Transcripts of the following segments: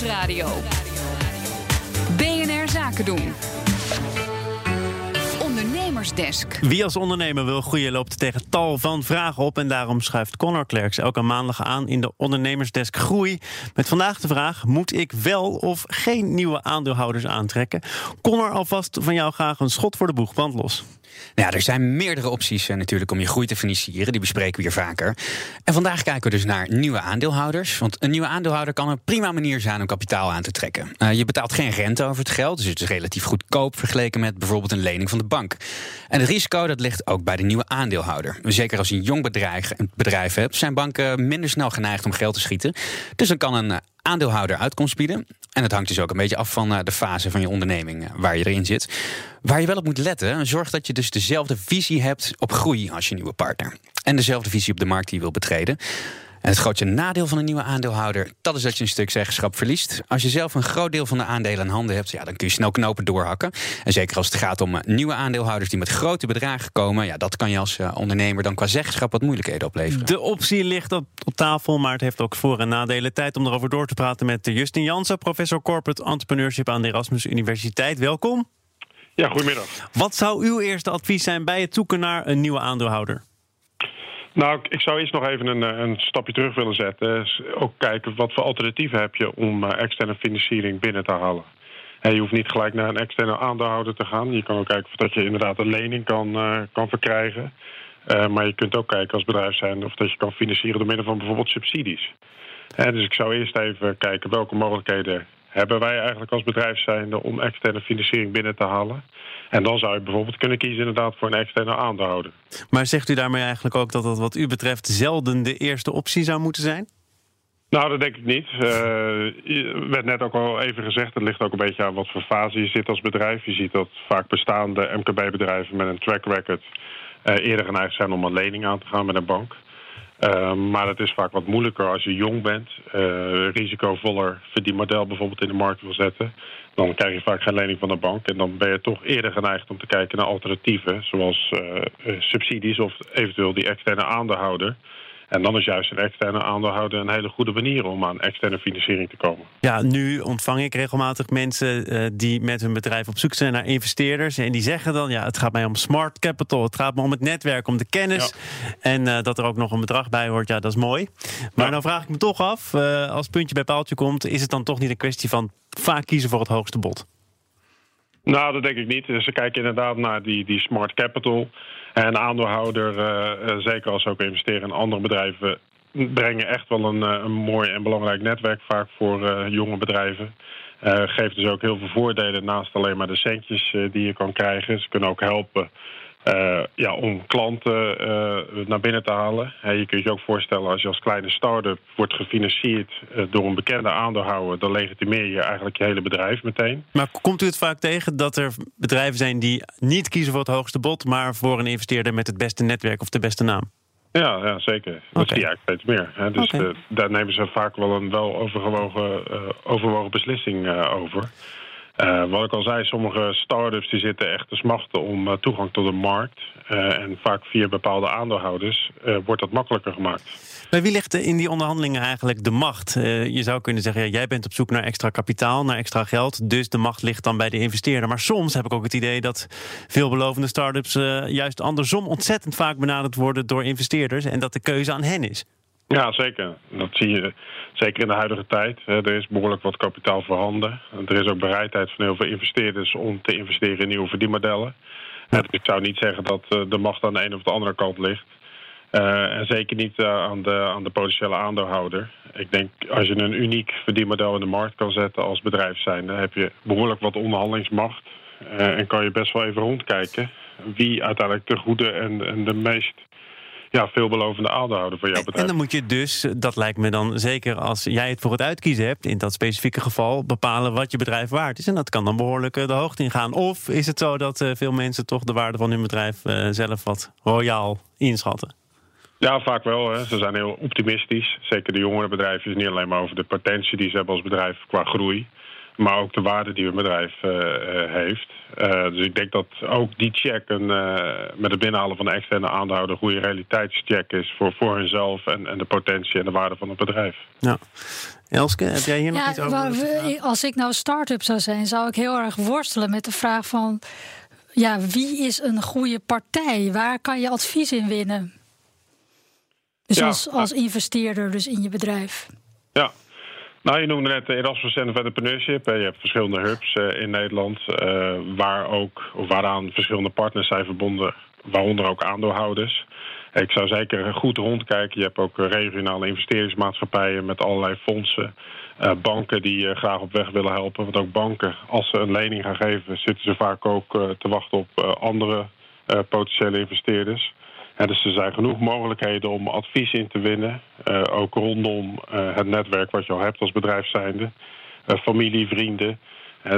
Nieuwsradio. BNR Zaken doen. Ondernemersdesk. Wie als ondernemer wil groeien loopt tegen tal van vragen op. En daarom schuift Connor Klerks elke maandag aan in de Ondernemersdesk Groei. Met vandaag de vraag: moet ik wel of geen nieuwe aandeelhouders aantrekken? Connor, alvast van jou graag een schot voor de boeg. Brand los. Nou ja, er zijn meerdere opties eh, natuurlijk om je groei te financieren. Die bespreken we hier vaker. En vandaag kijken we dus naar nieuwe aandeelhouders. Want een nieuwe aandeelhouder kan een prima manier zijn om kapitaal aan te trekken. Uh, je betaalt geen rente over het geld, dus het is relatief goedkoop vergeleken met bijvoorbeeld een lening van de bank. En het risico dat ligt ook bij de nieuwe aandeelhouder. Zeker als je een jong bedrijf, bedrijf hebt, zijn banken minder snel geneigd om geld te schieten. Dus dan kan een eh, aandeelhouder uitkomst bieden. En het hangt dus ook een beetje af van de fase van je onderneming waar je erin zit. Waar je wel op moet letten, zorg dat je dus dezelfde visie hebt op groei als je nieuwe partner. En dezelfde visie op de markt die je wilt betreden. En het grootste nadeel van een nieuwe aandeelhouder, dat is dat je een stuk zeggenschap verliest. Als je zelf een groot deel van de aandelen in handen hebt, ja, dan kun je snel knopen doorhakken. En zeker als het gaat om eh, nieuwe aandeelhouders die met grote bedragen komen, ja, dat kan je als eh, ondernemer dan qua zeggenschap wat moeilijkheden opleveren. De optie ligt op, op tafel, maar het heeft ook voor- en nadelen. Tijd om erover door te praten met Justin Jansen, professor Corporate Entrepreneurship aan de Erasmus Universiteit. Welkom. Ja, goedemiddag. Wat zou uw eerste advies zijn bij het zoeken naar een nieuwe aandeelhouder? Nou, ik zou eerst nog even een, eh, een stapje terug willen zetten. Ook kijken wat voor alternatieven heb je om eh, externe financiering binnen te halen. je hoeft niet gelijk naar een externe aandeelhouder te gaan. Je kan ook kijken of dat je inderdaad een lening kan, uh, kan verkrijgen. Maar je kunt ook kijken als bedrijf zijn of dat je kan financieren door middel van bijvoorbeeld subsidies. dus ik zou eerst even kijken welke mogelijkheden hebben wij eigenlijk als bedrijf zijnde om externe financiering binnen te halen. En dan zou je bijvoorbeeld kunnen kiezen inderdaad voor een externe aandeelhouder. Maar zegt u daarmee eigenlijk ook dat dat wat u betreft zelden de eerste optie zou moeten zijn? Nou, dat denk ik niet. Uh, werd net ook al even gezegd, het ligt ook een beetje aan wat voor fase je zit als bedrijf. Je ziet dat vaak bestaande MKB-bedrijven met een track record uh, eerder geneigd zijn om een lening aan te gaan met een bank. Uh, maar het is vaak wat moeilijker als je jong bent, uh, risicovoller verdienmodel bijvoorbeeld in de markt wil zetten. Dan krijg je vaak geen lening van de bank. En dan ben je toch eerder geneigd om te kijken naar alternatieven, zoals uh, subsidies of eventueel die externe aandeelhouder. En dan is juist een externe aandeelhouder een hele goede manier om aan externe financiering te komen. Ja, nu ontvang ik regelmatig mensen uh, die met hun bedrijf op zoek zijn naar investeerders. En die zeggen dan: ja, het gaat mij om smart capital. Het gaat me om het netwerk, om de kennis. Ja. En uh, dat er ook nog een bedrag bij hoort, ja, dat is mooi. Maar ja. nou vraag ik me toch af: uh, als puntje bij paaltje komt, is het dan toch niet een kwestie van vaak kiezen voor het hoogste bod? Nou, dat denk ik niet. Ze kijken inderdaad naar die, die smart capital. En aandeelhouder, uh, zeker als ze ook investeren in andere bedrijven, brengen echt wel een, een mooi en belangrijk netwerk vaak voor jonge bedrijven. Uh, geeft dus ook heel veel voordelen naast alleen maar de centjes die je kan krijgen. Ze kunnen ook helpen uh, ja, om klanten uh, naar binnen te halen. He, je kunt je ook voorstellen als je als kleine start-up wordt gefinancierd uh, door een bekende aandeelhouder, dan legitimeer je eigenlijk je hele bedrijf meteen. Maar komt u het vaak tegen dat er bedrijven zijn die niet kiezen voor het hoogste bod, maar voor een investeerder met het beste netwerk of de beste naam? Ja, ja zeker. Dat zie je eigenlijk steeds meer. Dus okay. daar nemen ze vaak wel een wel overwogen, overwogen beslissing over. Uh, wat ik al zei, sommige start-ups die zitten echt te smachten om uh, toegang tot de markt. Uh, en vaak via bepaalde aandeelhouders wordt dat makkelijker gemaakt. Bij wie ligt in die onderhandelingen eigenlijk de macht? je zou kunnen zeggen, jij bent op zoek naar extra kapitaal, naar extra geld. Dus de macht ligt dan bij de investeerder. Maar soms heb ik ook het idee dat veelbelovende start-ups juist andersom ontzettend vaak benaderd worden door investeerders. En dat de keuze aan hen is. Ja, zeker. Dat zie je zeker in de huidige tijd. Er is behoorlijk wat kapitaal voorhanden. Er is ook bereidheid van heel veel investeerders om te investeren in nieuwe verdienmodellen. Ik zou niet zeggen dat de macht aan de ene of de andere kant ligt. Uh, en zeker niet uh, aan, de, aan de potentiële aandeelhouder. Ik denk als je een uniek verdienmodel in de markt kan zetten als bedrijf zijn, dan heb je behoorlijk wat onderhandelingsmacht. Uh, en kan je best wel even rondkijken wie uiteindelijk de goede en, en de meest ja, veelbelovende aandeelhouder van jouw bedrijf. En dan moet je dus, dat lijkt me dan zeker als jij het voor het uitkiezen hebt, in dat specifieke geval, bepalen wat je bedrijf waard is. En dat kan dan behoorlijk de hoogte ingaan. Of is het zo dat uh, veel mensen toch de waarde van hun bedrijf uh, zelf wat royaal inschatten? Ja, vaak wel. Hè. Ze zijn heel optimistisch. Zeker de jongere bedrijven is niet alleen maar over de potentie die ze hebben als bedrijf qua groei. Maar ook de waarde die een bedrijf heeft. dus ik denk dat ook die check een, met het binnenhalen van een externe aandeelhouder een goede realiteitscheck is voor, voor hunzelf en, en de potentie en de waarde van het bedrijf. Ja. Elske, heb jij hier nog iets over? we- als ik nou start-up zou zijn, zou ik heel erg worstelen met de vraag van... Ja, wie is een goede partij? Waar kan je advies in winnen? Dus Ja, als, als investeerder dus in je bedrijf. Ja. Nou, je noemde net Erasmus of Entrepreneurship. Je hebt verschillende hubs eh, in Nederland, eh, waar ook, waaraan verschillende partners zijn verbonden, waaronder ook aandeelhouders. Ik zou zeker goed rondkijken. Je hebt ook eh, regionale investeringsmaatschappijen met allerlei fondsen. banken die eh, graag op weg willen helpen. Want ook banken, als ze een lening gaan geven, zitten ze vaak ook te wachten op andere potentiële investeerders. Dus er zijn genoeg mogelijkheden om advies in te winnen. eh, ook rondom eh, het netwerk wat je al hebt als bedrijf zijnde. Eh, familie, vrienden.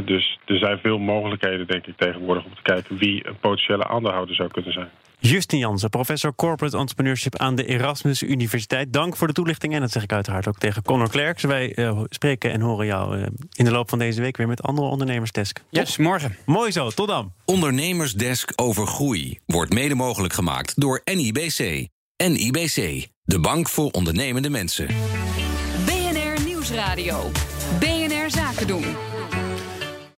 Dus er zijn veel mogelijkheden, denk ik, tegenwoordig om te kijken wie een potentiële aandeelhouder zou kunnen zijn. Justin Jansen, professor Corporate Entrepreneurship aan de Erasmus Universiteit. Dank voor de toelichting en dat zeg ik uiteraard ook tegen Connor Klerks. Wij eh, spreken en horen jou eh, in de loop van deze week weer met andere ondernemersdesk. Yes, morgen. Mooi zo, tot dan. Ondernemersdesk over groei wordt mede mogelijk gemaakt door NIBC. NIBC, de bank voor ondernemende mensen. BNR Nieuwsradio. BNR Zaken doen.